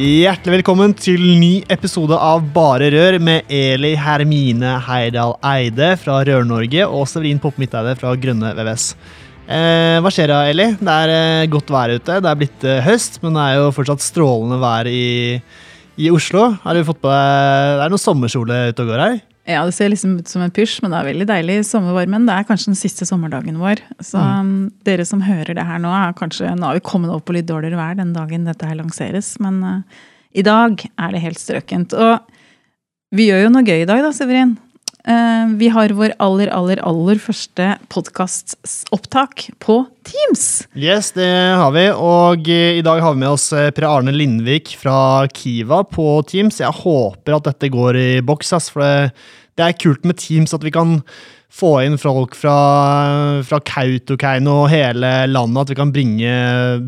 Hjertelig velkommen til ny episode av Bare Rør med Eli Hermine Heidal Eide fra Rør-Norge og Severin Poppe Midteide fra Grønne VVS. Eh, hva skjer da, Eli? Det er eh, godt vær ute. Det er blitt eh, høst, men det er jo fortsatt strålende vær i, i Oslo. Har du fått på deg Det er noe sommerkjole ute og går her? Ja, det ser liksom ut som en pysj, men det er veldig deilig i sommervarmen. Det er kanskje den siste sommerdagen vår. Så mm. Um, dere som hører det her nå, er kanskje Nå har vi kommet opp på litt dårligere vær den dagen dette her lanseres, men uh, i dag er det helt strøkent. Og vi gjør jo noe gøy i dag, da, Severin. Uh, vi har vår aller, aller, aller første podkastopptak på Teams. Yes, det har vi. Og uh, i dag har vi med oss uh, Per Arne Lindvik fra Kiva på Teams. Jeg håper at dette går i boks, for det det er kult med Teams at vi kan få inn folk fra, fra Kautokeino og hele landet. At vi kan bringe,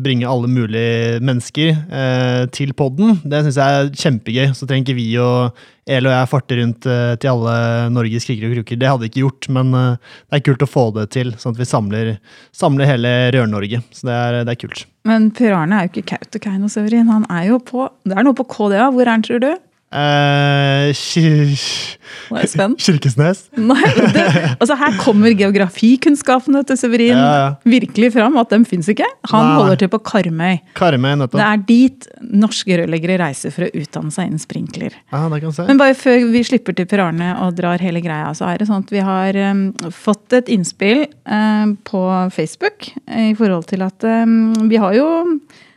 bringe alle mulige mennesker eh, til poden. Det syns jeg er kjempegøy. Så trenger ikke vi og El og jeg farte rundt eh, til alle Norges kriger og krukker. Det hadde vi ikke gjort, men eh, det er kult å få det til, sånn at vi samler, samler hele Rør-Norge. Så det er, det er, kult. Men Per Arne er jo ikke Kautokeino, Severin. Han er jo på Det er noe på KDA. Hvor er han, tror du? Uh, Kirkesnes? Nei, det, altså Her kommer geografikunnskapene til Severin ja, ja. virkelig fram. At de fins ikke. Han Nei. holder til på Karmøy. Karmøy nettopp. Det er dit norske rørleggere reiser for å utdanne seg innen sprinkler. Ja, det kan se. Men bare før vi slipper til Per Arne og drar hele greia, så er det sånn at vi har um, fått et innspill um, på Facebook i forhold til at um, vi har jo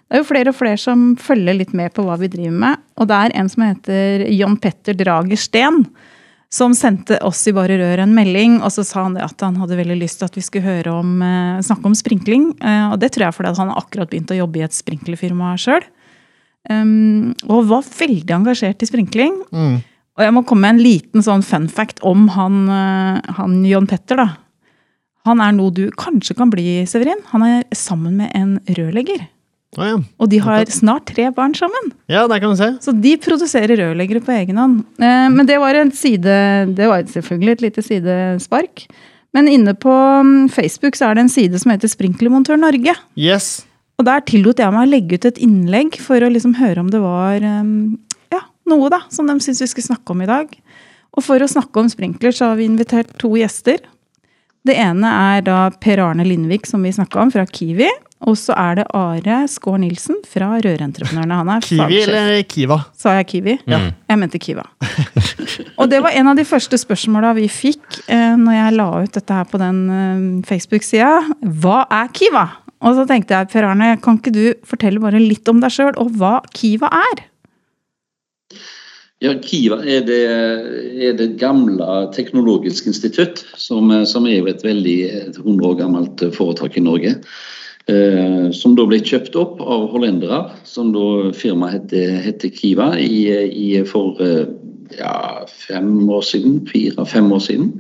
det er jo flere og flere som følger litt med på hva vi driver med. Og det er en som heter John Petter Drager Steen, som sendte oss i Bare Rør en melding. Og så sa han at han hadde veldig lyst til at vi skulle høre om, eh, snakke om sprinkling. Eh, og det tror jeg fordi han har akkurat begynt å jobbe i et sprinklerfirma sjøl. Um, og var veldig engasjert i sprinkling. Mm. Og jeg må komme med en liten sånn fun fact om han, eh, han John Petter. da. Han er noe du kanskje kan bli, Severin. Han er sammen med en rørlegger. Ah, ja. Og de har snart tre barn sammen. Ja, der kan du se. Så de produserer rørleggere på egen hånd. Eh, men det var en side Det var selvfølgelig et lite sidespark. Men inne på mm, Facebook så er det en side som heter Sprinklermontør Norge. Yes. Og der tillot jeg meg å legge ut et innlegg for å liksom høre om det var mm, ja, noe da, som de syns vi skulle snakke om i dag. Og for å snakke om sprinkler så har vi invitert to gjester. Det ene er da Per Arne Lindvik, som vi snakka om, fra Kiwi. Og så er det Are Skaar Nilsen fra Rørentreprenørene. Han er Kiwi fagsjef. eller Kiva? Sa jeg Kiwi? Ja. Jeg mente Kiva. og det var en av de første spørsmåla vi fikk eh, når jeg la ut dette her på den eh, Facebook-sida. Hva er Kiva? Og så tenkte jeg, Per Arne, kan ikke du fortelle bare litt om deg sjøl, og hva Kiva er? Ja, Kiva er det, er det gamle teknologiske institutt, som, som er et veldig 100 år gammelt foretak i Norge. Eh, som da ble kjøpt opp av hollendere, som da firmaet heter, heter Kiva, i, i, for eh, ja, fem år siden, fire-fem år siden.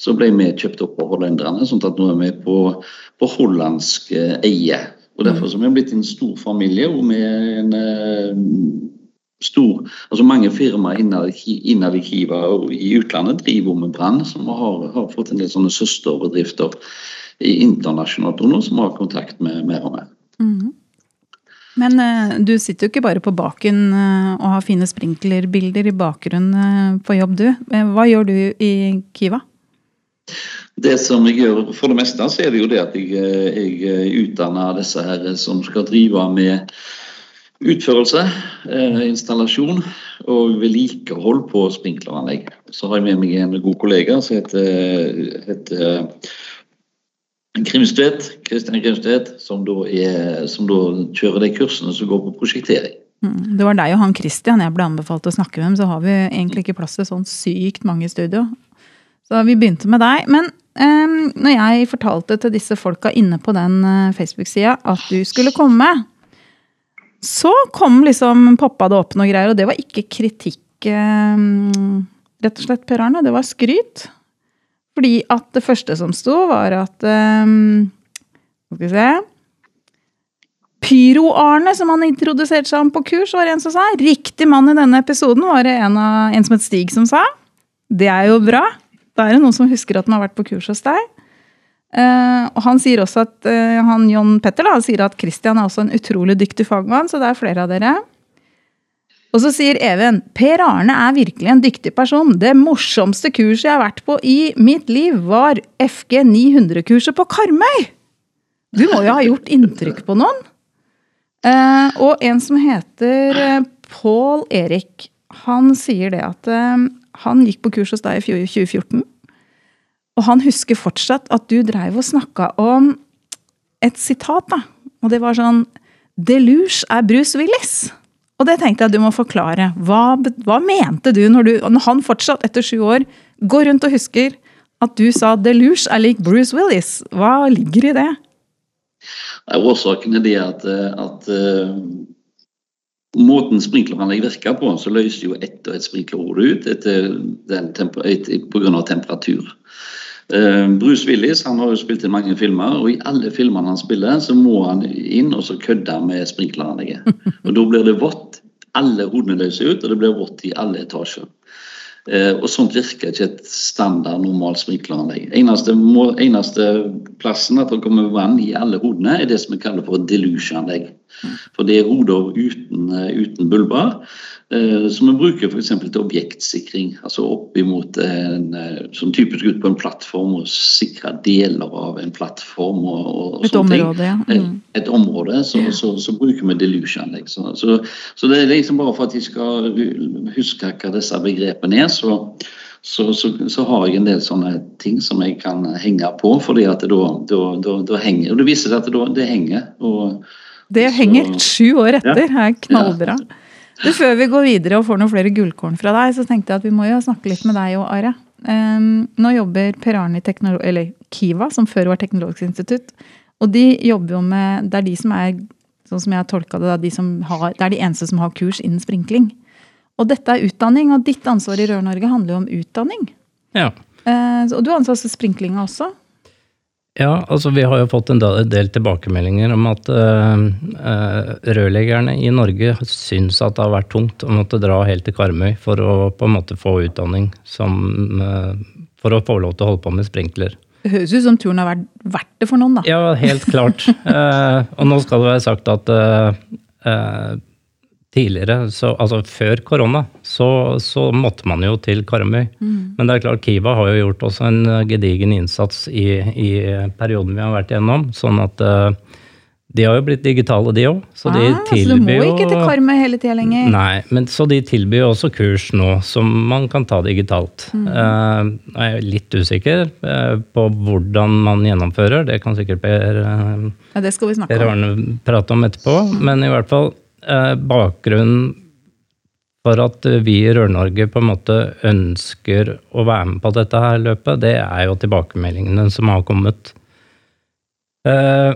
Så ble vi kjøpt opp av hollenderne, sånn at nå er vi på, på hollandsk eh, eie. Og Derfor så er vi blitt en stor familie og med en uh, stor, altså mange firmaer innad i Kiva og i utlandet driver med brann, som har, har, fått en del sånne søsterbedrifter internasjonalt nå som har kontakt med mer og mer. Mm. Men uh, du sitter jo ikke bare på baken uh, og har fine sprinklerbilder i bakgrunnen uh, på jobb, du. hva gjør du i Kiva? Det som jeg gjør for det meste, så er det jo det at jeg, jeg utdanner disse her som skal drive med utførelse, installasjon og vedlikehold på sprinkleranlegg. Så har jeg med meg en god kollega som heter, heter Grimstvedt, Kristian Grimstvedt, som da, er, som da kjører de kursene som går på prosjektering. Mm, det var deg og han Kristian jeg ble anbefalt å snakke med, så har vi egentlig ikke plass til sånn sykt mange i studio. Så vi begynte med deg. Men um, når jeg fortalte til disse folka inne på den uh, Facebook-sida at du skulle komme, så kom liksom poppa det opp noe greier, og det var ikke kritikk, um, rett og slett, Per Arne. Det var skryt. Fordi at det første som sto, var at um, Skal vi se Pyro-Arne, som han introduserte seg om på kurs, var en som sa. Riktig mann i denne episoden var det en, av, en som het Stig som sa. Det er jo bra. Da er det noen som husker at han har vært på kurs hos deg. Uh, og han sier også at uh, han John Petter da, sier at Christian er også en utrolig dyktig fagmann, så det er flere av dere. Og så sier Even Per Arne er virkelig en dyktig person. Det morsomste kurset jeg har vært på i mitt liv, var FG 900-kurset på Karmøy! Du må jo ha gjort inntrykk på noen? Eh, og en som heter Paul Pål Erik, han sier det at eh, han gikk på kurs hos deg i 2014. Og han husker fortsatt at du dreiv og snakka om et sitat, da. Og det var sånn Deluge er Bruce Willis. Og det tenkte jeg du må forklare. Hva, hva mente du når, du når han fortsatt, etter sju år, går rundt og husker at du sa Deluge er lik Bruce Willis? Hva ligger i det? Årsaken er det at, at uh, måten sprinkleranlegget virker på, så løser jo ett og ett sprinklerhode ut etter pga. temperatur. Uh, Bruce Willis han har jo spilt inn mange filmer, og i alle filmene han spiller, så må han inn og så kødde med sprinkleranlegget. Og Da blir det vått. Alle hodene løser ut, og det blir vått i alle etasjer. Eh, og sånt virker ikke et standard normalt sprinkleranlegg. Eneste, eneste plassen at det kommer vann i alle hodene, er det som vi kaller for et deluge-anlegg. For det er hoder uten, eh, uten bulber, eh, som vi bruker f.eks. til objektsikring. Altså opp imot en, som typisk ut på en plattform og sikre deler av en plattform. Og, og et område, ja. Mm. Et, et, område, så, så, så, bruker vi delusion-anlegg. Så, så, det er liksom bare for at de skal huske hva disse begrepene er så, så, så, så, har jeg en del sånne ting som jeg kan henge på. fordi at det da, da, da, da henger, og Det viser seg at det, det henger. Og, det henger sju år etter. Er knallbra. Ja. Du, før vi går videre og får noen flere gullkorn fra deg, så tenkte jeg at vi må jo snakke litt med deg og Are. Um, nå jobber Per Arne i eller Kiva, som før var Teknologisk institutt. Og de jobber jo med Det er de som er sånn som jeg har tolka det, de har, det er de eneste som har kurs innen sprinkling. Og dette er utdanning, og ditt ansvar i Rør-Norge handler jo om utdanning. Ja. Uh, og du har ansvar for sprinklinga også? Ja, altså vi har jo fått en del tilbakemeldinger om at uh, rørleggerne i Norge syns at det har vært tungt å måtte dra helt til Karmøy for å på en måte få utdanning som, uh, for å få lov til å holde på med sprinkler. Det høres ut som turen har vært verdt det for noen, da. Ja, helt klart. uh, og nå skal det være sagt at tidligere, så, altså før korona, så, så, måtte man jo til Karmøy. Mm. Men det er klart, Kiva har jo gjort også en eh, gedigen innsats i, i perioden vi har vært igjennom. Sånn at uh, de har jo blitt digitale, de òg. Så, ah, de så du må ikke til Karmøy hele tida lenger? Nei, men så de tilbyr jo også kurs nå som man kan ta digitalt. Mm. Uh, jeg er litt usikker uh, på hvordan man gjennomfører. Det kan sikkert Per, ja, det skal vi per Arne prate om etterpå. Men i hvert fall Eh, bakgrunnen for at vi i Rør-Norge på en måte ønsker å være med på dette her løpet, det er jo tilbakemeldingene som har kommet. Eh,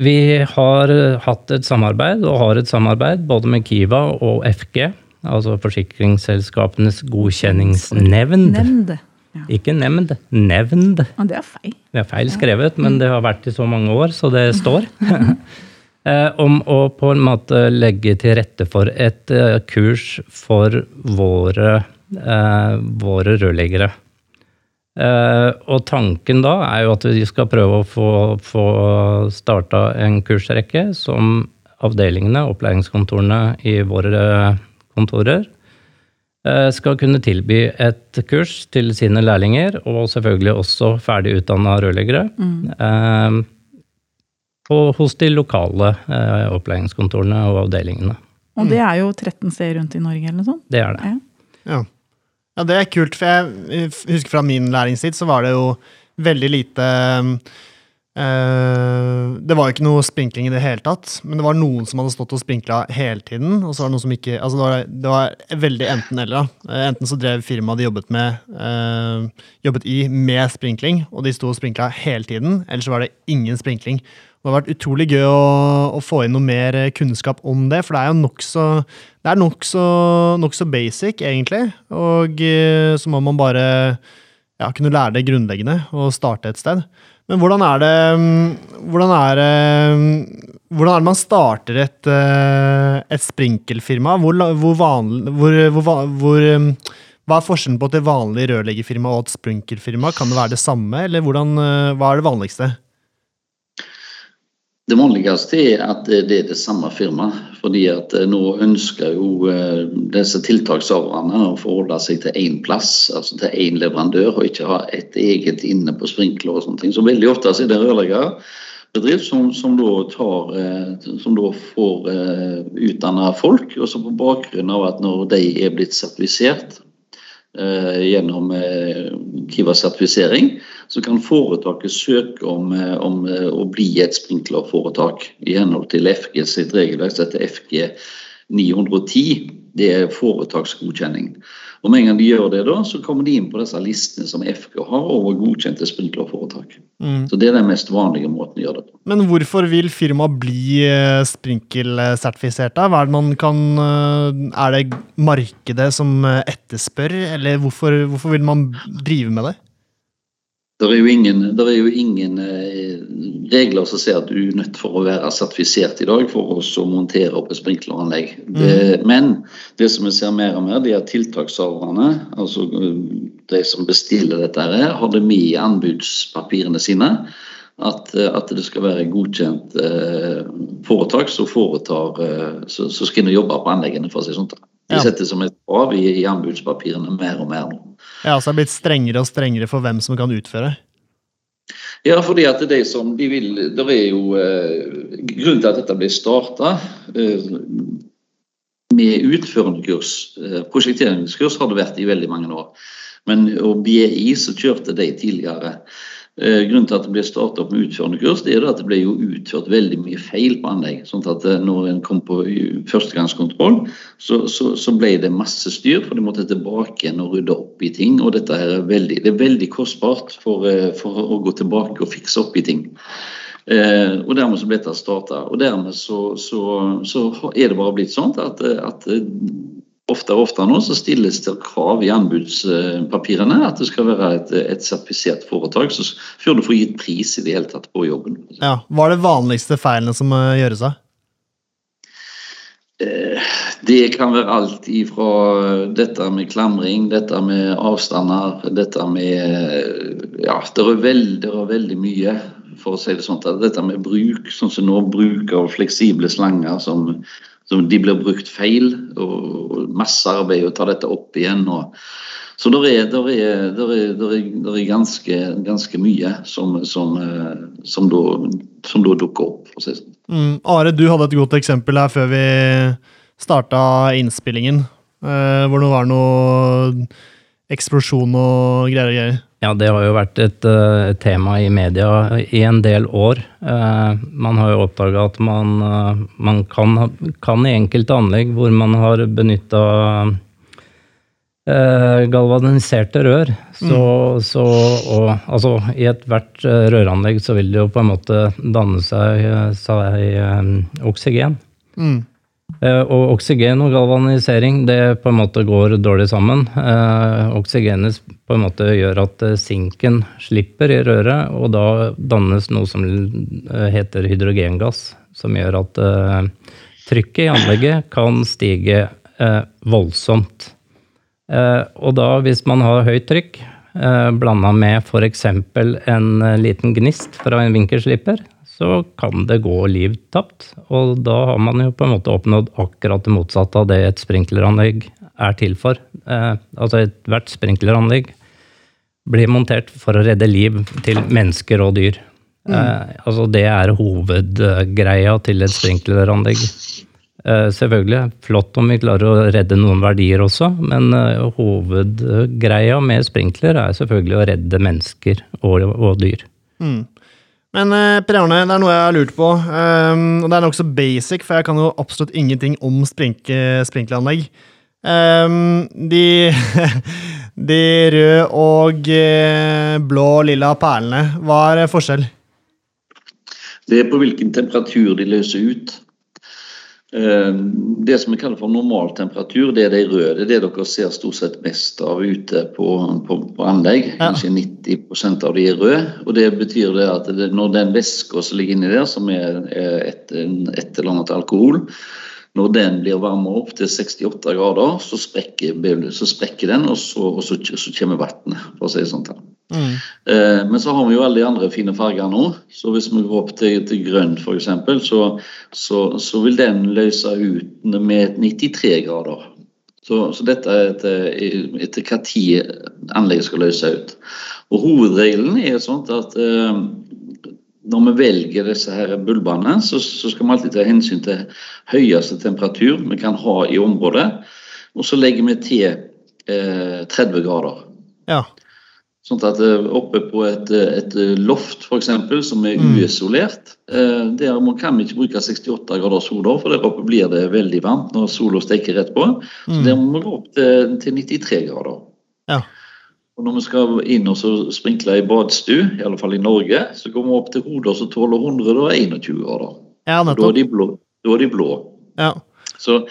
vi har hatt et samarbeid, og har et samarbeid, både med Kiva og FG, altså Forsikringsselskapenes godkjenningsnevnd. Nemnd. Ja. Ikke nemnd, nevnd. Og det er feil. Det er feil skrevet, men det har vært i så mange år, så det står. Eh, om å på en måte legge til rette for et eh, kurs for våre, eh, våre rørleggere. Og tanken da er jo at vi skal prøve å få, få starta en kursrekke som avdelingene, opplæringskontorene i våre kontorer, skal kunne tilby et kurs til sine lærlinger, og selvfølgelig også ferdig utdanna rørleggere. Mm og hos de lokale eh, opplæringskontorene og avdelingene. Og det er jo 13 steder rundt i Norge, eller noe sånt? Det er det. Ja. ja. det er kult, for jeg husker fra min læringstid så var det jo veldig lite Uh, det var jo ikke noe sprinkling i det hele tatt, men det var noen som hadde stått og sprinkla hele tiden. og så var Det noen som ikke, altså det var, det var veldig enten-eller. Eh, enten så drev firmaet de jobbet, med, uh, jobbet i med sprinkling, og de sto og sprinkla hele tiden. Eller så var det ingen sprinkling. Det har vært utrolig gøy å, å få inn noe mer kunnskap om det, for det er jo nokså nok, er nok så basic, egentlig. Og eh, så må man bare ja, kunne lære det grunnleggende og starte et sted. Men hvordan er det Hvordan er det, hvordan er det man starter et, eh, et sprinkelfirma? Hvor, hvor vanlig hvor, hvor, hvor, Hva er forskjellen på et vanlig rørleggerfirma og et sprinkelfirma? Kan det være det samme, eller hvordan, eh, hva er det vanligste? Det vanligste er at det er det samme firmaet. fordi at eh, Nå ønsker jo eh, disse tiltakshaverne å forholde seg til én plass, altså til én leverandør, og ikke ha et eget inne på sprinkler og sånne ting. Så veldig ofte er det rørleggerbedrift som, som, da tar, eh, som da får utdanna folk, og så på bakgrunn av at når de er blitt sertifisert gjennom Kiva-sertifisering, så kan foretaket søke om, eh, om eh, å bli et sprinklerforetak i henhold til FG sitt regelverk, som heter FG 910. Det er foretaksgodkjenning. Og Med en gang de gjør det, da, så kommer de inn på disse listene som FG har over godkjente sprinklerforetak. Mm. Så Det er den mest vanlige måten å gjøre det på. Men hvorfor vil firmaet bli eh, sprinkelsertifisert? Hva er det man kan Er det markedet som etterspør, eller hvorfor, hvorfor vil man drive med det? Det er jo ingen, er jo ingen eh, regler som sier at du er nødt for å være sertifisert i dag for å montere opp et sprinkleranlegg. Mm. Men det som vi ser mer og mer, det er at tiltakshaverne, altså eh, de som bestiller dette, her, har det med i anbudspapirene sine. At, eh, at, det skal være godkjent eh, foretak som foretar skal inn og jobbe på anleggene, for å si sånt. De ja. setter som et krav i, i anbudspapirene mer og mer nå. Ja, så det er blitt strengere og strengere for hvem som kan utføre? Ja, fordi at det som de vil Det er jo eh, Grunnen til at dette ble starta eh, med utførende kurs, eh, prosjekteringskurs, har det vært i veldig mange år. Men og BI så kjørte de tidligere. Eh, grunnen til at det ble startet opp med utførende kurs, det er at det ble jo utført veldig mye feil på anlegg. sånn at eh, når en kom på førstegangskontroll, så, så, så, ble det masse styr, for de måtte tilbake igjen og rydde opp i ting. og dette er veldig, Det er veldig kostbart for, eh, for å gå tilbake og fikse opp i ting. Eh, og Dermed så ble dette starta. Og dermed så, så, så, er det bare blitt sånn at, at ofte og ofte nå så stilles det krav i anbudspapirene at det skal være et, et sertifisert foretak så, før du får gitt pris i det hele tatt på jobben. Ja, Hva er det vanligste feilene som uh, gjøres av? Eh, det kan være alt ifra dette med klamring, dette med avstander, dette med Ja, det er veldig, det er veldig mye, for å si det sånn. Dette med bruk, sånn som nå, bruk av fleksible slanger som så de blir brukt feil, og masse arbeid å ta dette opp igjen. Og, så det er, der er, der er, der er ganske, ganske, mye som, som, eh, som, da, som da dukker opp. For å si sånn. Mm. Are, du hadde et godt eksempel her før vi starta innspillingen. Eh, hvor det var noe eksplosjon og greier og greier. Ja, det har jo vært et, uh, tema i media i en del år. Uh, man har jo oppdaga at man, uh, man kan, kan, i enkelte anlegg hvor man har benytta galvaniserte rør, så, mm. så og, altså, I ethvert røranlegg så vil det jo på en måte danne seg, seg oksygen. Mm. Eh, og oksygen og galvanisering det på en måte går dårlig sammen. Eh, oksygenet på en måte gjør at sinken eh, slipper i røret, og da dannes noe som heter hydrogengass, som gjør at trykket i anlegget kan stige voldsomt. Og da, hvis man har høyt trykk, blanda med f.eks. en liten gnist fra en vinkelslipper, så kan det gå liv tapt. Og da har man jo på en måte oppnådd akkurat det motsatte av det et sprinkleranlegg er til for. Eh, altså ethvert sprinkleranlegg blir montert for å redde liv til mennesker og dyr. Mm. Eh, altså det er hovedgreia til et sprinkleranlegg. Eh, selvfølgelig flott om vi klarer å redde noen verdier også, men eh, hovedgreia med sprinkler er selvfølgelig å redde mennesker og, og dyr. Mm. Men eh, Per Arne, det er noe jeg har lurt på. Um, og det er nokså basic, for jeg kan jo absolutt ingenting om sprinkleranlegg. Um, de, de røde og eh, blå og lilla perlene, hva er forskjell? Det er på hvilken temperatur de løser ut. Eh, Det som vi kaller for normal temperatur, det er de røde. Det er det dere ser stort sett mest av ute på, på, på anlegg. Ja. Kanskje 90% av de er røde. Og det betyr det at det, når den væska som ligger inni der, som er er et, et eller annet alkohol, når den blir varma opp til 68 grader, så sprekker, så sprekker den, og så, og så, så kommer vannet, for å si det sånn. Mm. Eh, Men så har vi jo alle de andre fine farger nå. Så hvis vi går opp til, til grønn f.eks., så, så, så vil den løse ut med 93 grader. Så, så dette er etter, etter hva tid anlegget skal løse ut. Og Hovedregelen er sånn at eh, når vi velger disse her bulbene, så, så skal vi alltid ta hensyn til høyeste temperatur vi kan ha i området. Og så legger vi til eh, 30 grader. Ja. Sånn at eh, oppe på et, eh, et loft for eksempel, som er Mm. uisolert, eh, der man kan vi ikke bruke 68 grader sol, da, for der oppe blir det veldig varmt når sola steker rett på. Så Mm. der må vi gå opp til, til 93 grader. Ja. Og når vi skal inn og så sprinkle i badstue, i alle fall i Norge, så går vi opp til hoder som tåler 121 grader. ja, Da er de blå. Er de blå. Ja. Så,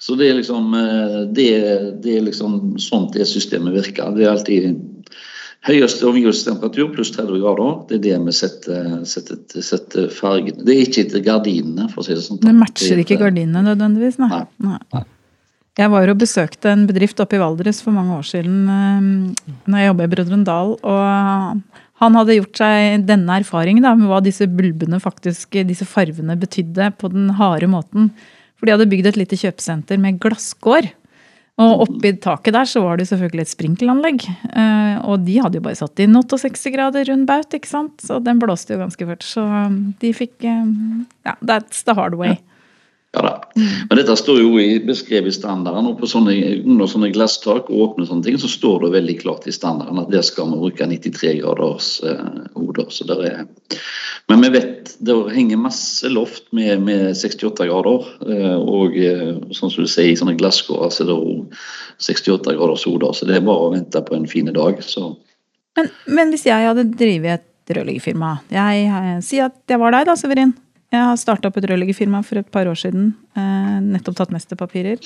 så det er liksom eh, det, det er liksom sånn det systemet virker. Det er alltid høyeste omgivelsestemperatur pluss 30 grader. Det er det vi setter, setter, setter fargen Det er ikke etter gardinene, for å si det sånn. Det matcher ikke gardinene nødvendigvis, nei. Nei. nei. Jeg var og besøkte en bedrift oppe i Valdres for mange år siden eh, når jeg jobba i Brødrene Dal. Og han hadde gjort seg denne erfaringen da, med hva disse bulbene faktisk, disse farvene betydde på den harde måten. For de hadde bygd et lite kjøpesenter med glasskår. Og oppi taket der så var det selvfølgelig et sprinkelanlegg. Eh, Og de hadde jo bare satt inn 68 grader rund baut, ikke sant. Så den blåste jo ganske fort. Så de fikk eh, Ja, that's the hard way. Ja da. Men dette står jo i, beskrevet i standarden, og sånne, under sånne glasstak og åpne sånne ting, så står det veldig klart i standarden at der skal vi bruke 93 graders eh, hoder. Så der er, men vi vet det henger masse loft med, med 68 grader, eh, og eh, sånn som du sier, i sånne glasskårer så er det jo 68 graders hoder, så det er bare å vente på en fin dag. så Men, men hvis jeg hadde drevet et rørleggerfirma Jeg jeg, sier at jeg var deg, da, Severin. Jeg har starta opp et rørleggerfirma for et par år siden. Eh, nettopp tatt mesterpapirer.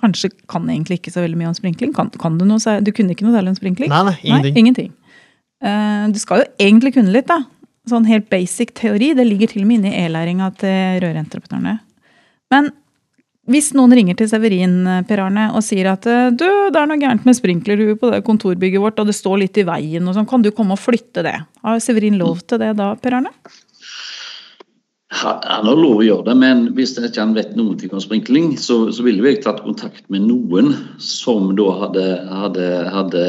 Kanskje kan jeg egentlig ikke så veldig mye om sprinkling. Kan, kan du noe, du kunne ikke noe særlig om sprinkling? Nei, nei, ingenting. ingenting. Eh, du skal jo egentlig kunne litt, da. Sånn helt basic teori. Det ligger til og med inne i e-læringa til rørentreprenørene. Men hvis noen ringer til Severin eh, Per Arne, og sier at du, det er noe gærent med sprinklerhuet på det kontorbygget vårt, og det står litt i veien, og sånn, kan du komme og flytte det? Har Severin lov til det da, Per Arne? Han har lov å gjøre det, men hvis ikke han vet noe om sprinkling, så, så ville jeg tatt kontakt med noen som da hadde, hadde, hadde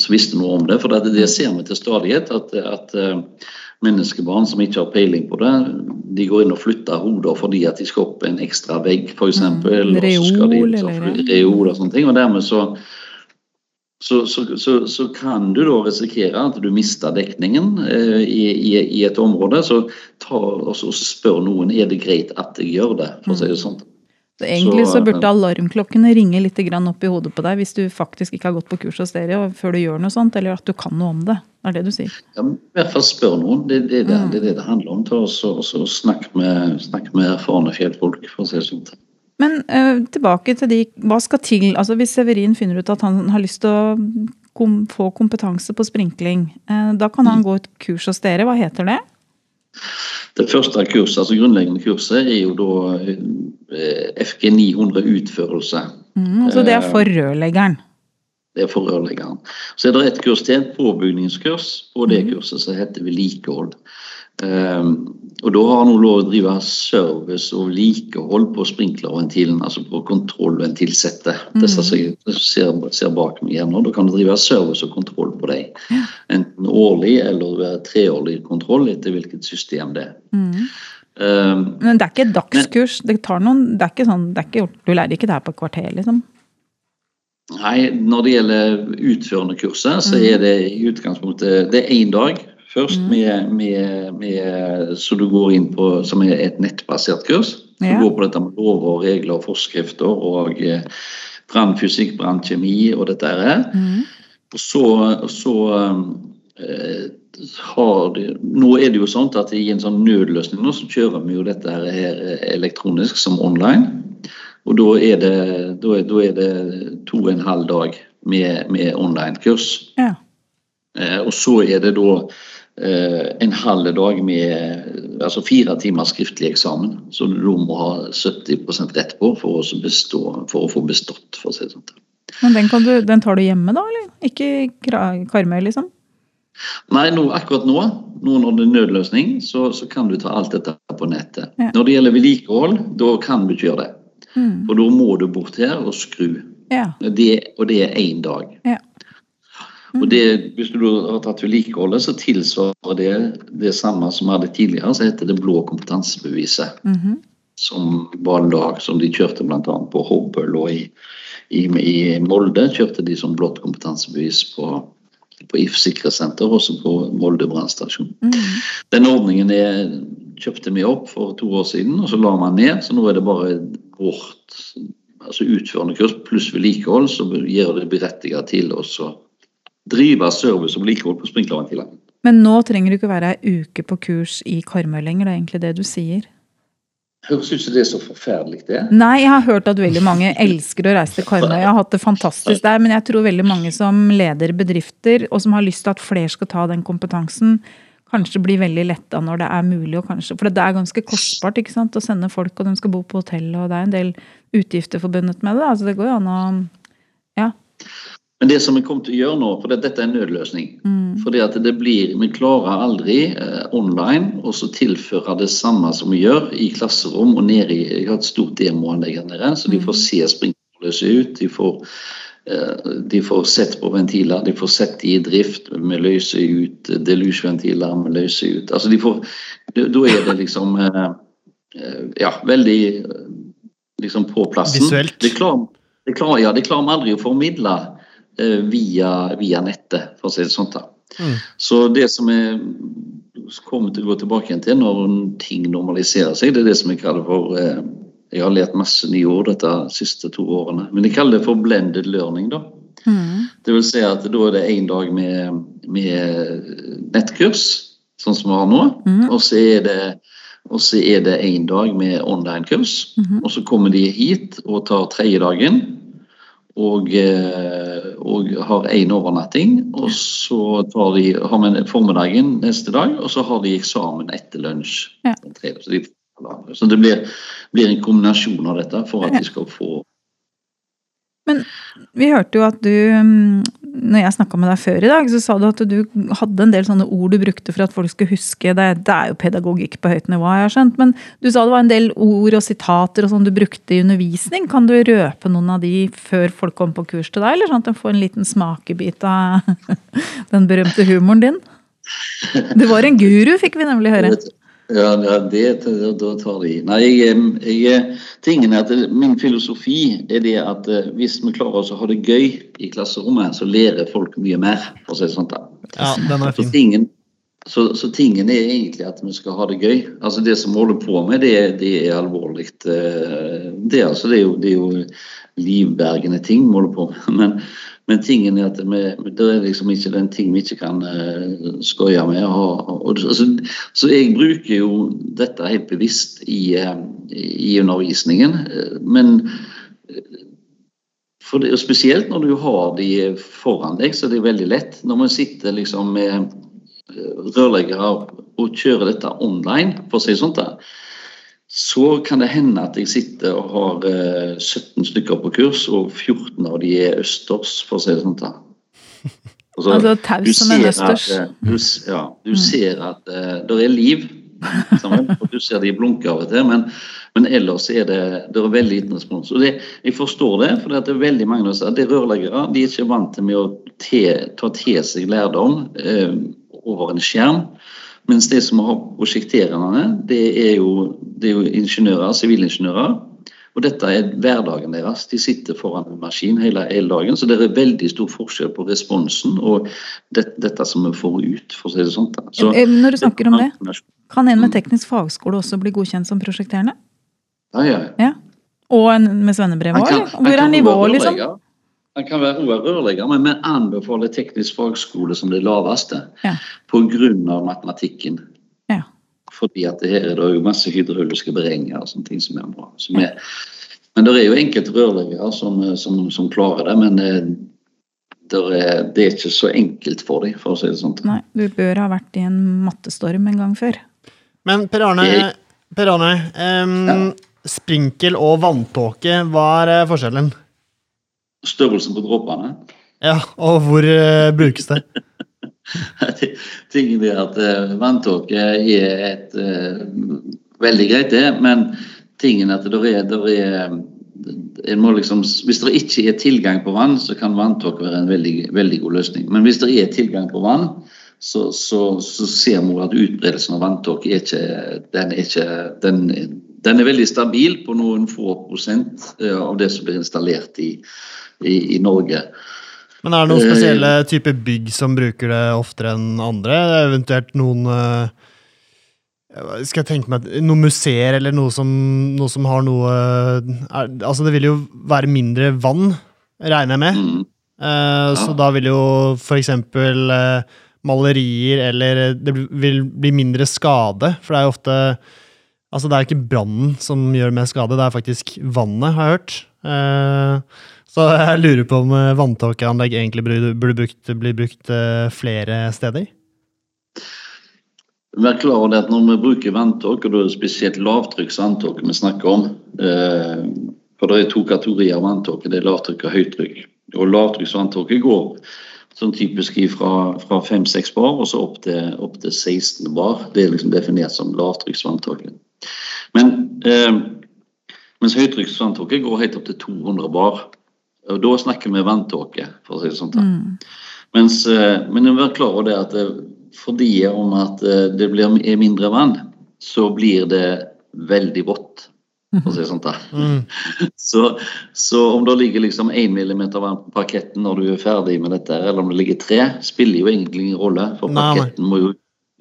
som visste noe om det. For det, det ser vi til stadighet, at, at eh, menneskebarn som ikke har peiling på det, de går inn og flytter hoder fordi at de skal opp en ekstra vegg, f.eks. Mm, eller så skal de reol, eller- reol og sånne ting. Og dermed så så, så, så, så kan du da risikere at du mister dekningen eh, i, i, i et område. Så ta spør noen er det greit at jeg gjør det. for å si det sånn. Så egentlig så, Så, burde alarmklokkene ringe litt grann opp i hodet på deg hvis du faktisk ikke har gått på kurs hos dere før du gjør noe sånt, eller at du kan noe om det. Det er det du sier. Ja, I hvert fall spør noen. Det, det, det, det er det det handler om. Ta og så, så snakk, med, snakk med erfarne fjellfolk. for å si det sånn. Men uh, tilbake til de Hva skal til? Altså Hvis Severin finner ut at han har lyst til å kom, få kompetanse på sprinkling, uh, da kan han gå et kurs hos dere. Hva heter det? Det første kurset, altså grunnleggende kurset er jo da eh, FG 900 utførelse. Mm, så det er for rørleggeren. Det er for rørleggeren. Så er det et kurs til, et påbygningskurs. og det kurset så heter vedlikehold. Um, og da har han lov å drive service og likehold på sprinklerventilen, altså på kontrollventilsettet. Det som ser, ser bak meg her nå. Da kan du drive service og kontroll på dem. Enten årlig eller treårlig kontroll, etter hvilket system det er. Mm. Um, Men det er ikke et dagskurs. Det tar noen, det er ikke sånn, det er ikke, du lærer ikke det her på et kvarter, liksom. Nei, når det gjelder utførende kurset, så er det i utgangspunktet det er én dag først, med, med, med, så du går inn på, som er et nettbasert kurs. Du Ja. går på dette med lover, regler og forskrifter og eh, brannfysikk, brannkjemi og dette her. Mm. Og så, så eh, har de, Nå er det jo sånn at i en sånn nødløsning nå, så kjører vi jo dette her elektronisk som online. Og da er det, da er, da er det to og en halv dag med, med online-kurs. Ja. Eh, og så er det da en halv dag med altså fire timer skriftlig eksamen. Så du må ha 70% rett på for å, bestå, for å få bestått, for å si det sånn. Men den, kan du, den tar du hjemme, da? eller? Ikke i Karmøy, liksom? Nei, nå, akkurat nå, nå når det er nødløsning, så, så kan du ta alt dette på nettet. Ja. Når det gjelder vedlikehold, da kan du ikke gjøre det. Mm. For da må du bort her og skru. Ja. Det, og det er én dag. Ja. Og det, Hvis du har tatt vedlikeholdet, så tilsvarer det det samme som vi hadde tidligere, så heter det blå kompetansebeviset. Mhm. Som var lag som de kjørte bl.a. på Hobøl og i, i, i Molde. Kjørte de som blått kompetansebevis på, på If sikkerhetssenter, også på Molde brannstasjon. Mhm. Den ordningen er, kjøpte vi opp for to år siden, og så la man ned. Så nå er det bare vårt altså utførende kurs pluss vedlikehold som gjør det berettiget til oss så drive service og vedlikehold på sprinklerventiler. Men nå trenger du ikke være ei uke på kurs i Karmøy lenger, det er egentlig det du sier? Høres ut som det er så forferdelig, det. Nei, jeg har hørt at veldig mange elsker å reise til Karmøy. Jeg har hatt det fantastisk der, men jeg tror veldig mange som leder bedrifter, og som har lyst til at flere skal ta den kompetansen, kanskje blir veldig letta når det er mulig. Kanskje, for det er ganske kostbart ikke sant, å sende folk, og de skal bo på hotell, og det er en del utgifter forbundet med det. Altså, det går jo an å Ja. Men det som vi kommer til å gjøre nå, for det, dette er en nødløsning fordi at det blir, Vi klarer aldri eh, online å så tilføre det samme som vi gjør i klasserom og nede i Jeg har et stort demoanlegg her nede, så de får se sprinklerløse se ut. De får, eh, de får sett på ventiler, de får sett de i drift. Vi løser ut deluge-ventiler, vi løser ut altså de får, Da er det liksom eh, eh, Ja, veldig eh, liksom på plassen. Visuelt. Det klarer, det klarer, ja, det klarer vi aldri å formidle eh, via, via nettet, for å si det sånn. da. Mm. Så det som er kommer til å gå tilbake igjen til når ting normaliserer seg, det er det som jeg kaller for eh, Jeg har lært masse nye ord dette siste to årene, men jeg kaller det for blended learning. da. Mm. Det vil si at da er det én dag med, med nettkurs, sånn som vi har nå, mm. og så er det og så er det én dag med online-kurs. Mhm. Og så kommer de hit og tar tredje dagen. Og, eh, og har én overnatting. Og så tar de, har vi formiddagen neste dag, og så har de eksamen etter lunsj. Ja. Så, de, så det blir, blir en kombinasjon av dette for at de skal få Men Vi hørte jo at du, mm, når jeg snakka med deg før i dag, så sa du at du hadde en del sånne ord du brukte for at folk skulle huske. Det, det er jo pedagogikk på høyt nivå, har jeg skjønt. Men du sa det var en del ord og sitater og sånn du brukte i undervisning. Kan du røpe noen av de før folk kommer på kurs til deg, eller sånn at de får en liten smakebit av den berømte humoren din? Du var en guru, fikk vi nemlig høre. Ja, ja, det da tar de Nei, jeg, jeg, tingen er at det, min filosofi er det at eh, hvis vi klarer oss å ha det gøy i klasserommet, så lærer folk mye mer. for å si det sånn. Ja, den er Så fin. tingen, så, så tingen er egentlig at vi skal ha det gøy. Altså Det som vi holder på med, det, det er alvorlig. eh, Det, altså, det, er jo, det er jo livbergende ting vi holder på med. Men, men tingen er at det er liksom ikke den ting vi ikke kan uh, skoie med. Og, og, altså, så jeg bruker jo dette helt bevisst i, uh, i undervisningen. eh, Men det, og Spesielt når du har de foran deg, så er det veldig lett. Når man sitter liksom med eh, rørleggere og kjører dette online, for å si det sånn, da, så kan det hende at jeg sitter og har eh, 17 stykker på kurs, og 14 av de er østers, for å si det sånn. Altså du taus som en østers. at, eh, Du, ja, du ser at uh, det er liv. sammen, og du ser de blunker av og til, men, men ellers er det, det er veldig liten respons. Og det, jeg forstår det, for det er veldig mange som det er rørleggere de er ikke vant til med å te, ta til seg lærdom uh, over en skjerm. Mens det som har prosjekterende, det er jo, det er jo ingeniører, sivilingeniører. Og dette er hverdagen deres. De sitter foran en maskin hele, hele dagen. Så det er veldig stor forskjell på responsen og det, dette som vi får ut, for å si det sånn. Så, Eh, Når du snakker om det, kan en med teknisk fagskole også bli godkjent som prosjekterende? Ja, ja. Ja. Og en med svennebrev òg, Hvor er nivået, liksom? Han kan være også rørlegger, men vi anbefaler teknisk fagskole som det laveste Ja. pga. matematikken. Ja. Fordi at det her er det jo masse hydrauliske beregninger og sånne ting som er bra. Som er, men det er jo enkelte rørleggere som, som, som klarer det, men det er, det er ikke så enkelt for dem, for å si det sånn. Nei, du bør ha vært i en mattestorm en gang før. Men Per Arne, per Arne um, Ja. sprinkel og vanntåke, hva er eh, forskjellen? Størrelsen på dråpene. Ja, og hvor uh, brukes det? Tingen er at uh, vanntåke er et uh, Veldig greit, det, men tingen er at det er, der er liksom, Hvis det ikke er tilgang på vann, så kan vanntåke være en veldig, veldig god løsning. Men hvis det er tilgang på vann, så, så, så ser vi at utbredelsen av vanntåke er ikke, den er ikke den, den er veldig stabil på noen få prosent av det som blir installert i, i, i Norge. Men er det noen Eh, spesielle typer bygg som bruker det oftere enn andre? Eventuelt noen eh, Skal jeg tenke meg Noen museer eller noe som, noe som har noe er, Altså, det vil jo være mindre vann, regner jeg med. Mm. Eh, Så Ja. da vil jo for eksempel eh, malerier eller Det vil bli mindre skade, for det er jo ofte Altså, det er ikke brannen som gjør mer skade, det er faktisk vannet, har jeg hørt. Eh, Så jeg lurer på om eh, vanntåkeanlegg egentlig burde, brukt, bli brukt eh, flere steder? Vær klar over at når vi bruker vanntåke, og da er det spesielt lavtrykksvanntåke vi snakker om eh, For det er to kategorier vanntåke, det er lavtrykk og høytrykk. Og lavtrykksvanntåke går sånn typisk fra, fra 5-6 bar og så opp til, opp til 16 bar. Det er liksom definert som lavtrykksvanntåke. Men eh, mens høytrykksvanntåke går helt opp til 200 bar. Og da snakker vi vanntåke, for å si det sånn. Mm. Mens, eh, men vær klar over det at eh, fordi om at eh, det blir er mindre vann, så blir det veldig vått. For å si det sånn. Mm. Så, så om det ligger liksom 1 millimeter vann på parketten når du er ferdig med dette, eller om det ligger tre, spiller jo egentlig ingen rolle. For parketten må jo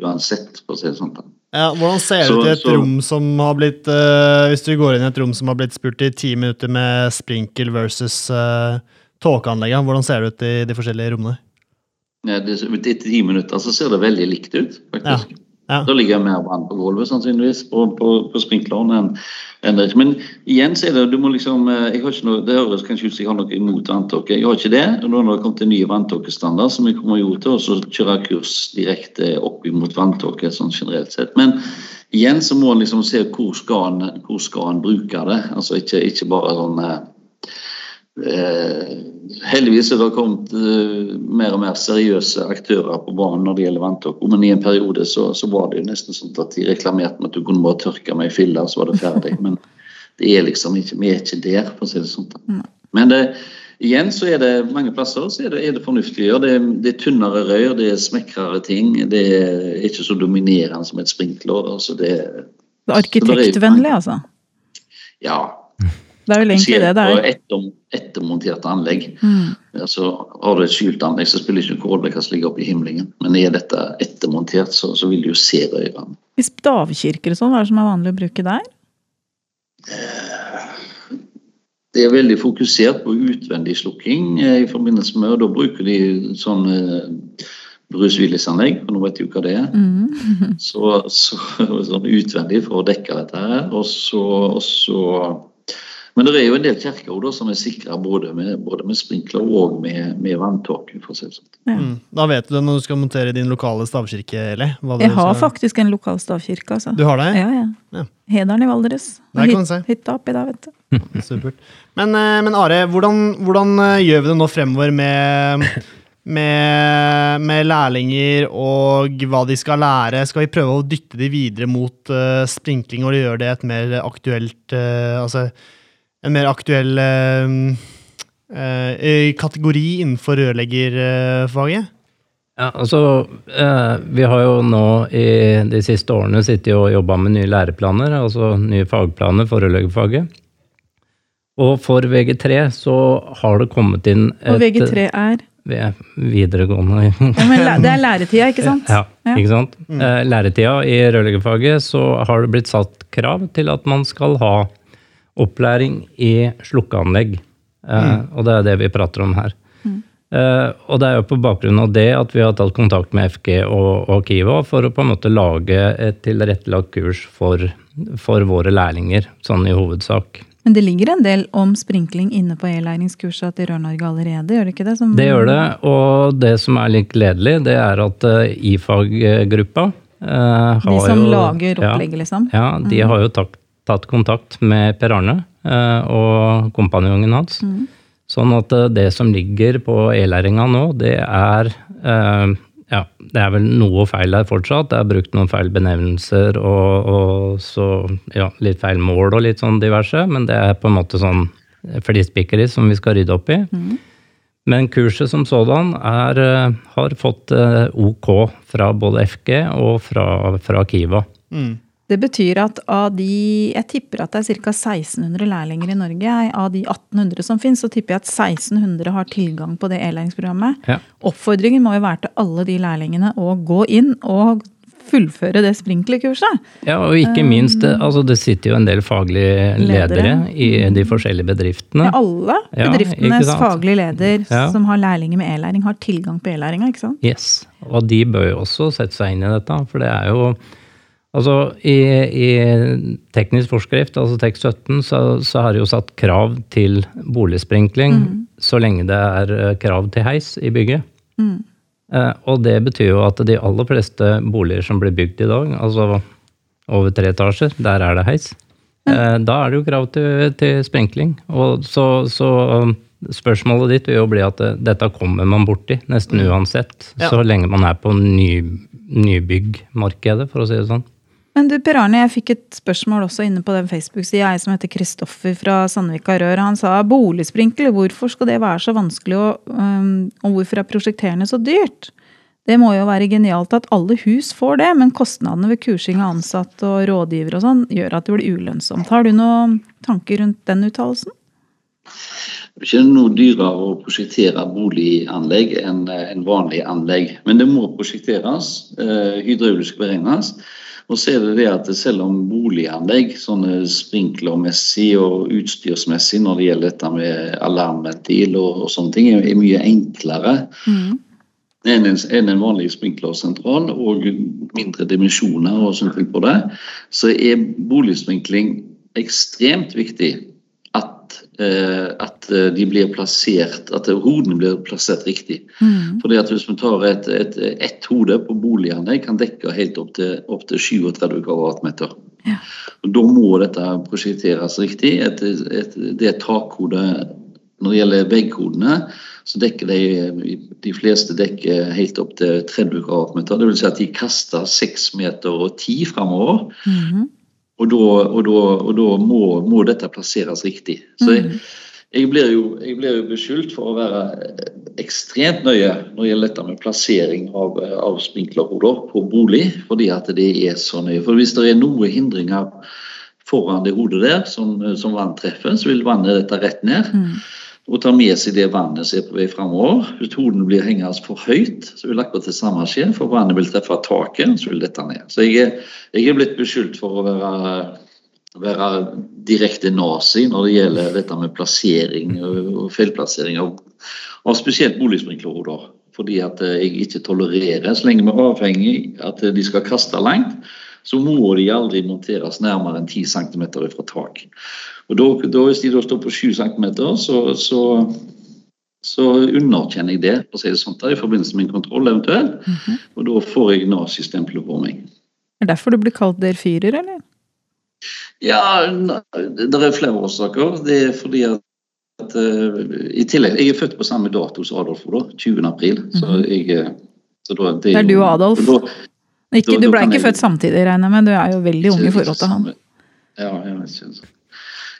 uansett, for å si det sånn. Ja, hvordan ser det Så- ut i et så- rom som har blitt uh, Hvis du går inn i et rom som har blitt spurt i ti minutter med sprinkel versus uh, tåkeanlegget, hvordan ser det ut i de forskjellige rommene? Ja, det, etter ti minutter så ser det veldig likt ut, faktisk. Ja. Da ligger mer vann på gulvet sannsynligvis på, på, på sprinkleren enn en det. Men igjen så er det du må liksom eh, jeg har ikke noe, Det høres kanskje ut som jeg har noe imot vanntåke. Jeg har ikke det. og Nå har det kommet en ny vanntåkestandard som vi kommer jo til å kjøre kurs direkte opp imot vanntåke sånn generelt sett. Men igjen så må en liksom se hvor skal en, hvor skal en bruke det. Altså ikke, ikke bare sånn Eh, heldigvis er det kommet eh, mer og mer seriøse aktører på banen når det gjelder vanntåke. Men i en periode så, så var det jo nesten sånn at de reklamerte med at du kunne bare tørke med ei fille, så var det ferdig. Men det er liksom ikke, vi er ikke der, for å si det sånn. Men det, igjen så er det mange plasser så er det, er det fornuftig å gjøre. Det, det er tynnere rør, det er smekrere ting. Det er ikke så dominerende som et sprinkler. Altså det, Det er Arkitektvennlig, altså. ja, Det er vel egentlig det det er. etter, ettermonterte anlegg. Mm. Altså, har du et skjult anlegg, så spiller det ikke noen rolle hva som ligger oppe i himmelen. Men er dette ettermontert, så, så vil du jo se det I stavkirker og sånn, hva er det som er vanlig å bruke der? Det er veldig fokusert på utvendig slukking eh, i forbindelse med, og da bruker de sånn eh, Bruce Willis-anlegg, for nå vet du hva det er. Mm. Så, så, sånn utvendig for å dekke dette her. Og så, og så Men det er jo en del kirker som er sikra både med, både med sprinkler og med, med vanntåke. sånn. Ja. Mm. Da vet du det når du skal montere din lokale stavkirke, Eli. Jeg har skal- faktisk en lokal stavkirke, altså. Du har det? Ja, ja. Ja. Hederen i Valdres. Hytta oppi der, vet du. Supert. Men, eh, men Are, hvordan, hvordan eh, gjør vi det nå fremover med, med, med lærlinger og hva de skal lære? Skal vi prøve å dytte de videre mot uh, sprinkling og gjøre det et mer aktuelt uh, Altså en mer aktuell eh, eh, kategori innenfor rørleggerfaget? Ja, altså, eh, Vi har jo nå i de siste årene sittet og jobba med nye læreplaner, altså nye fagplaner for rørleggerfaget. Og for VG3 så har det kommet inn Og VG3 er ved videregående ja, men Det er læretida, ikke sant? Ja, ikke sant? Eh, Læretida i rørleggerfaget så har det blitt satt krav til at man skal ha opplæring i slukkeanlegg. Eh, Og det er det vi prater om her. Eh, og det er jo på bakgrunn av det at vi har tatt kontakt med FG og, og Kiva for å på en måte lage et tilrettelagt kurs for, for våre lærlinger, sånn i hovedsak. Men det ligger en del om sprinkling inne på e-læringskurset til Rør-Norge allerede, gjør det ikke det? Som, Det gjør det, og det som er litt gledelig, det er at eh, IFAG-gruppa har har De som jo- lager ja, liksom? Ja, de har jo tatt, tatt kontakt med Per Arne eh, og kompanjongen hans. Sånn at eh, det som ligger på e-læringa nå, det er eh, ja, det er vel noe feil der fortsatt. Det er brukt noen feil benevnelser og, og så ja, litt feil mål og litt sånn diverse, men det er på en måte sånn flispikkeri som vi skal rydde opp i. Men kurset som sådan er, har fått OK fra både FG og fra, fra Kiva. Det betyr at av de Jeg tipper at det er ca. 1600 lærlinger i Norge. Av de 1800 som finnes, så tipper jeg at 1600 har tilgang på det e-læringsprogrammet. Ja. Oppfordringen må jo være til alle de lærlingene å gå inn og fullføre det sprinklerkurset. Ja, og ikke minst, det, altså det sitter jo en del faglige ledere, Ledere. i de forskjellige bedriftene. Ja, alle bedriftenes ja, faglige leder Ja. som har lærlinger med e-læring, har tilgang på e-læringa, ikke sant? Yes, og de bør jo også sette seg inn i dette, for det er jo Altså, i, i teknisk forskrift, altså tekst 17, så, så har det jo satt krav til boligsprinkling så lenge det er eh, krav til heis i bygget. Eh, og det betyr jo at de aller fleste boliger som blir bygd i dag, altså over tre etasjer, der er det heis. Eh, da er det jo krav til, til sprinkling. Og så, så um, spørsmålet ditt vil jo bli at eh, dette kommer man borti nesten uansett, Ja. så lenge man er på ny, nybyggmarkedet, for å si det sånn. Men du, Per Arne, jeg fikk et spørsmål også inne på den Facebook-sida, jeg som heter Kristoffer fra Sandvika Rør. Han sa boligsprinkler, hvorfor skal det være så vanskelig, og, um, og hvorfor er prosjekterende så dyrt? Det må jo være genialt at alle hus får det, men kostnadene ved kursing av ansatte og rådgivere og sånn gjør at det blir ulønnsomt. Har du noen tanker rundt den uttalelsen? Det er ikke noe dyrere å prosjektere boliganlegg enn en vanlig anlegg. Men det må prosjekteres, eh, hydraulisk beregnes. Og så er det det at selv om boliganlegg, sånne sprinklermessig og utstyrsmessig når det gjelder dette med alarmventil og, og sånne ting, er, mye enklere enn en, en vanlig sprinklersentral og mindre dimensjoner og sånt på det, så er boligsprinkling ekstremt viktig at, eh, at eh, de blir plassert, at hodene blir plassert riktig. Fordi at Hvis vi tar et, et, ett hode på boligene, kan dekke helt opp til, opp til 37 kvadratmeter. Ja. Da må dette prosjekteres riktig. Et, et, det takhodet Når det gjelder vegghodene, så dekker de de fleste dekker helt opp til 30 kvadratmeter. Det vil si at de kaster 6 meter og 10 framover. Og da, og da, og da må, må dette plasseres riktig. Så jeg, jeg, blir jo, jeg blir jo beskyldt for å være ekstremt nøye når det gjelder dette med plassering av, av sprinklerhoder på bolig, fordi at det er så nøye. For hvis det er noen hindringer foran det hodet der som, som vann treffer, så vil vannet dette rett ned. Og tar med seg det vannet som er på vei framover. Hvis hodet blir hengende for høyt, så vil akkurat det samme skje, for vannet vil treffe taket, så vil dette ned. Så jeg er, jeg er blitt beskyldt for å være være direkte nazi når det gjelder dette med plassering og feilplassering av, av spesielt boligsprinklerhoder. Fordi at jeg ikke tolererer, så lenge vi er avhengig at de skal kaste langt, så må de aldri monteres nærmere enn 10 cm fra tak. Og da, da, Hvis de da står på 7 cm, så, så, så underkjenner jeg det for å si det sånt der, i forbindelse med en kontroll eventuelt. Og da får jeg nazistempelet på meg. Er det derfor du blir kalt der fyrer, eller? Ja, det er flere årsaker. Det er fordi at, at uh, i tillegg, Jeg er født på samme dato som Adolf, da, 20. april. Så jeg, eh, så da, Det er du og Adolf. da- Ikke, du ble ikke jeg- født samtidig, regner jeg med. Du er jo veldig ung i forhold til han. Ja, jeg vet ikke.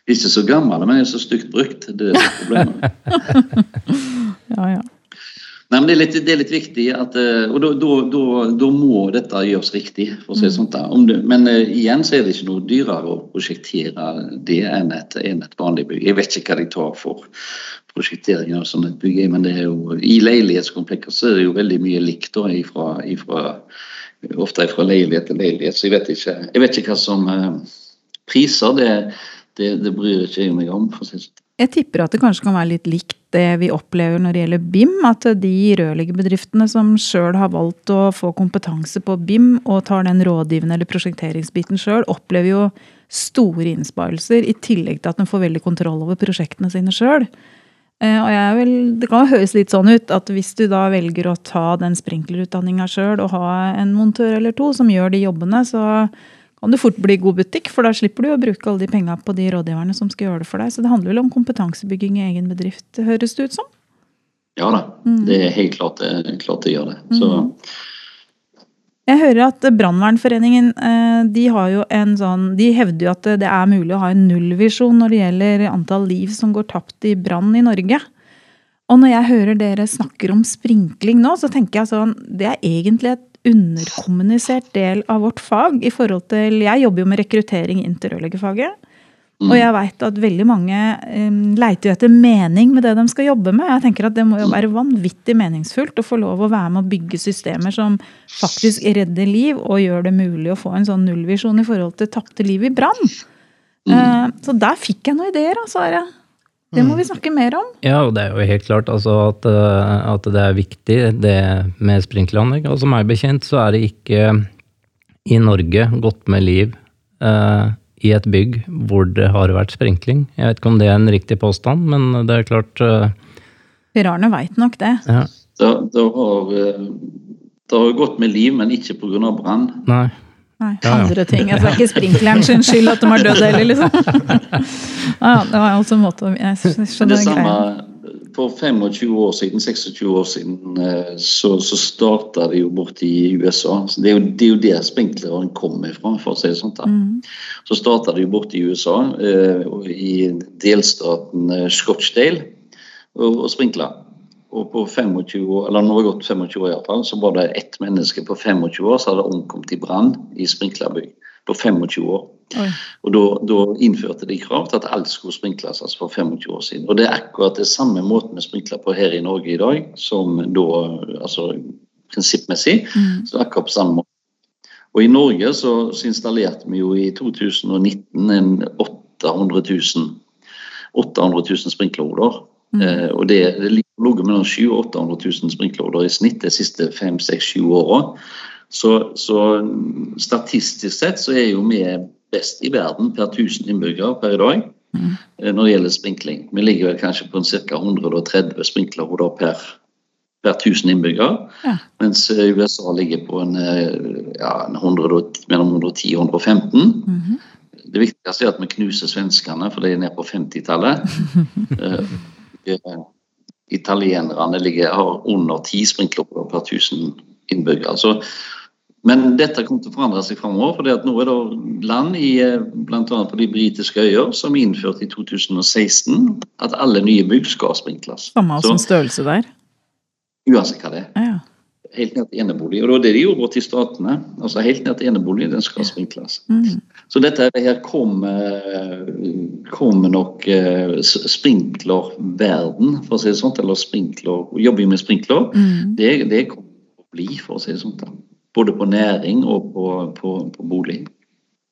Ikke så gammel, men jeg er så stygt brukt. Det er er problemet. Ja, ja. Nei, men det er, litt, det er litt viktig at eh, Og da, må dette gjøres riktig. for å si det sånn. da. Om det, men uh, igjen så er det ikke noe dyrere å prosjektere det enn et, enn et vanlig bygg. Jeg vet ikke hva de tar for prosjektering av sånne bygg, men det er jo, i leilighetskomplekser så er det jo veldig mye likt da, ifra, ifra, ofte fra leilighet til leilighet. Så jeg vet ikke, jeg vet ikke hva som uh, Priser, det, det, det bryr ikke jeg meg om. for å si det sånn. Jeg tipper at det kanskje kan være litt likt det vi opplever når det gjelder BIM. At de rørleggerbedriftene som sjøl har valgt å få kompetanse på BIM og tar den rådgivende eller prosjekteringsbiten sjøl, opplever jo store innsparelser, i tillegg til at de får veldig kontroll over prosjektene sine sjøl. Og vel, det kan høres litt sånn ut at hvis du da velger å ta den sprinklerutdanninga sjøl og ha en montør eller to som gjør de jobbene, så kan det fort bli god butikk, for da slipper du å bruke alle de penga på de rådgiverne som skal gjøre det for deg. Så det handler vel om kompetansebygging i egen bedrift, høres det ut som? Ja da, mm. det er helt klart klart det gjør det. Så mm. jeg hører at Brannvernforeningen eh, de, har jo en sånn, de hevder jo at det er mulig å ha en nullvisjon når det gjelder antall liv som går tapt i brann i Norge. Og når jeg hører dere snakker om sprinkling nå, så tenker jeg sånn Det er egentlig et underkommunisert del av vårt fag. i forhold til, Jeg jobber jo med rekruttering inn til rørleggerfaget. Mm. Og jeg veit at veldig mange um, leiter jo etter mening med det de skal jobbe med. Jeg tenker at Det må jo være vanvittig meningsfullt å få lov å være med å bygge systemer som faktisk redder liv, og gjør det mulig å få en sånn nullvisjon i forhold til tapte liv i brann. Mm. Uh, så der fikk jeg noen ideer, altså. Det må vi mm. snakke mer om. Ja, og det er jo helt klart altså, at, eh, at, det er viktig det med sprinkleranlegg. Og som meg bekjent så er det ikke i Norge gått med liv eh, i et bygg hvor det har vært sprinkling. Jeg vet ikke om det er en riktig påstand, men det er klart eh, Per veit nok det. Ja. Det, det, har, eh, det har gått med liv, men ikke pga. brann. Nei. Andre ting. Altså, det er ikke sprinkleren sin skyld at de har dødd heller, liksom. ja, det var også en måte Jeg skjønner det samme, For 25 år siden, 26 år siden, eh, så, så starta det jo borte i USA. Så det, er jo, det er jo der sprinkleren kommer fra, for å si det sånn. Mm. Så starta det jo borte i USA, eh, i delstaten eh, Scotchdale, og, og sprinkla. Og på 25 år, eller nå har det gått 25 år i fall, så var det ett menneske på 25 år som hadde omkommet i brann i sprinklerbygg. På 25 år. Oi. Og da, innførte de krav til at alt skulle sprinkles altså for 25 år siden. Og det er akkurat det samme måten vi sprinkler på her i Norge i dag, som da altså prinsippmessig. Mm. Så akkurat på samme måte. Og i Norge så, så installerte vi jo i 2019 en 800 000, 800 000 sprinklerhoder. Mm. Eh, og det, det ligger mellom 700 og 800 000 sprinklerhoder i snitt de siste 5-6-7 åra. Så, så, statistisk sett så er jo vi best i verden per 1000 innbyggere per i dag mm. Eh, når det gjelder sprinkling. Vi ligger vel kanskje på ca. 130 sprinklerhoder per, per 1000 innbyggere. Ja. Mens eh, USA ligger på en, ja, en 100, mellom 110 og 115. Mm -hmm. Det viktigste er at vi knuser svenskene, for de er nede på 50-tallet. italienerne ligger, har under ti sprinkleroppgaver per 1000 innbyggere. Så, men dette kommer til å forandre seg framover. For nå er det land i eh, bl.a. på de britiske øyer som innførte i 2016 at alle nye bygg skal sprinkles. Samme som størrelse der? Uansett hva det er. Ja helt ned til enebolig. Og det var det de gjorde borte i Statene. altså Helt ned til enebolig, den skal sprinkles. Mm. Så dette her kommer kom nok uh, sprinklerverden, for å si det sånn. Eller sprinkler, jobbing med sprinkler. Mm. Det, det kommer til å bli, for å si det sånn. Både på næring og på, på, på bolig.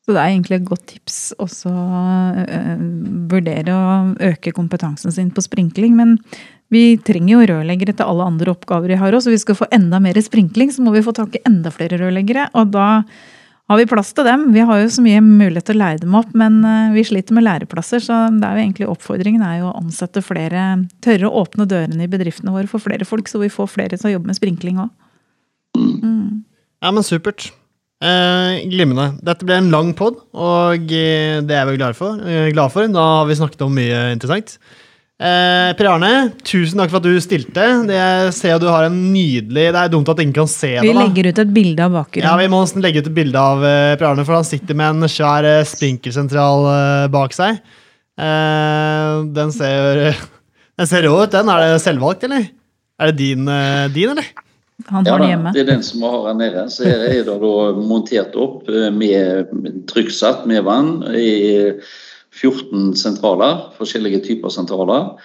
Så det er egentlig et godt tips også uh, vurdere å øke kompetansen sin på sprinkling. Men vi trenger jo rørleggere til alle andre oppgaver vi har òg, så vi skal få enda mer sprinkling, så må vi få tak i enda flere rørleggere. Og da har vi plass til dem. Vi har jo så mye mulighet til å leie dem opp, men eh, vi sliter med læreplasser, så det er jo egentlig oppfordringen er jo å ansette flere, tørre å åpne dørene i bedriftene våre for flere folk, så vi får flere til å jobbe med sprinkling òg. Mm. Ja, men supert. Eh, glimrende. Dette ble en lang pod, og eh, det er vi glade for. Eh, glad for. Da har vi snakket om mye interessant. Eh, per Arne, tusen takk for at du stilte. Det jeg ser du har en nydelig Det er dumt at ingen kan se det. Vi legger ut et bilde av bakgrunnen. Ja, vi må legge ut et bilde av eh, Per Arne, for han sitter med en svær eh, sprinkelsentral uh, bak seg. Uh, den ser Den ser rå ut, den. Er det selvvalgt, eller? Er det din, eh, din eller? Han har ja, den hjemme. det er den som vi har her nede. Så her er det da montert opp eh, med trykksatt med vann i 14 sentraler, forskjellige typer sentraler.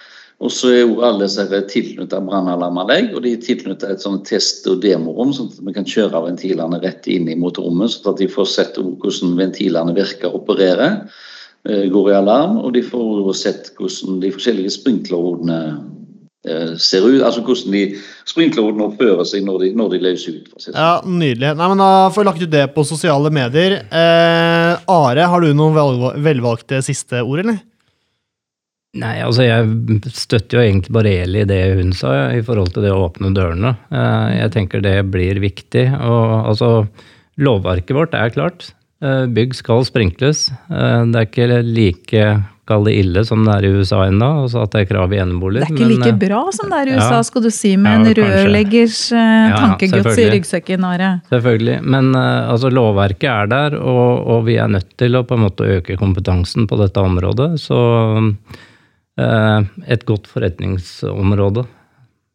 Og så er jo alle tilknyttet brannalarmanlegg, og de er tilknyttet et sånt test- og demorom, sånn at vi kan kjøre ventilene rett inn i motorrommet, sånn at de får sett hvordan ventilene virker og opererer, eh, går i alarm, og de får sett hvordan de forskjellige sprinklerhodene eh, ser ut, altså hvordan de sprinklerhodene oppfører seg når de, når de løser ut. Si sånn. Ja, Nydelig. Nei, men Da får vi lagt ut det på sosiale medier. Eh, Are, har du noen velvalgte siste ord, eller? Nei, altså jeg støtter jo egentlig bare Eli i det hun sa, i forhold til det å åpne dørene. Eh, Jeg tenker det blir viktig. Og altså, lovverket vårt er klart. Eh, Bygg skal sprinkles. Eh, Det er ikke like kall det ille som det er i USA ennå, altså at det er krav i eneboliger. Det er ikke men, like eh, bra som det er i ja. USA, skal du si, med Ja, en rørleggers Ja, tankegods i ryggsekken. Are. Selvfølgelig. Men eh, altså, lovverket er der, og, og vi er nødt til å på en måte øke kompetansen på dette området. Så eh, et godt forretningsområde.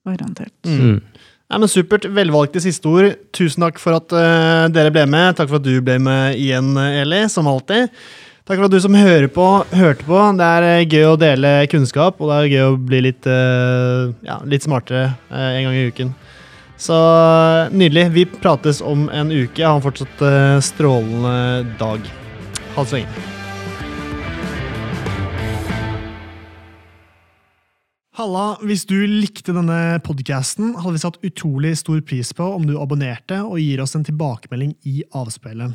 Garantert. Mm. Nei, men Supert. Velvalgte siste ord. Tusen takk for at dere ble med. Takk for at du ble med igjen, Eli, som alltid. Takk for at du som hører på, hørte på. Det er eh, gøy å dele kunnskap, og det er gøy å bli litt, eh, ja, litt smartere eh, en gang i uken. Så nydelig. Vi prates om en uke. Ha en fortsatt strålende dag. Ha det så lenge. Halla, hvis du likte denne podcasten, hadde vi satt utrolig stor pris på om du abonnerte og gir oss en tilbakemelding i avspilleren.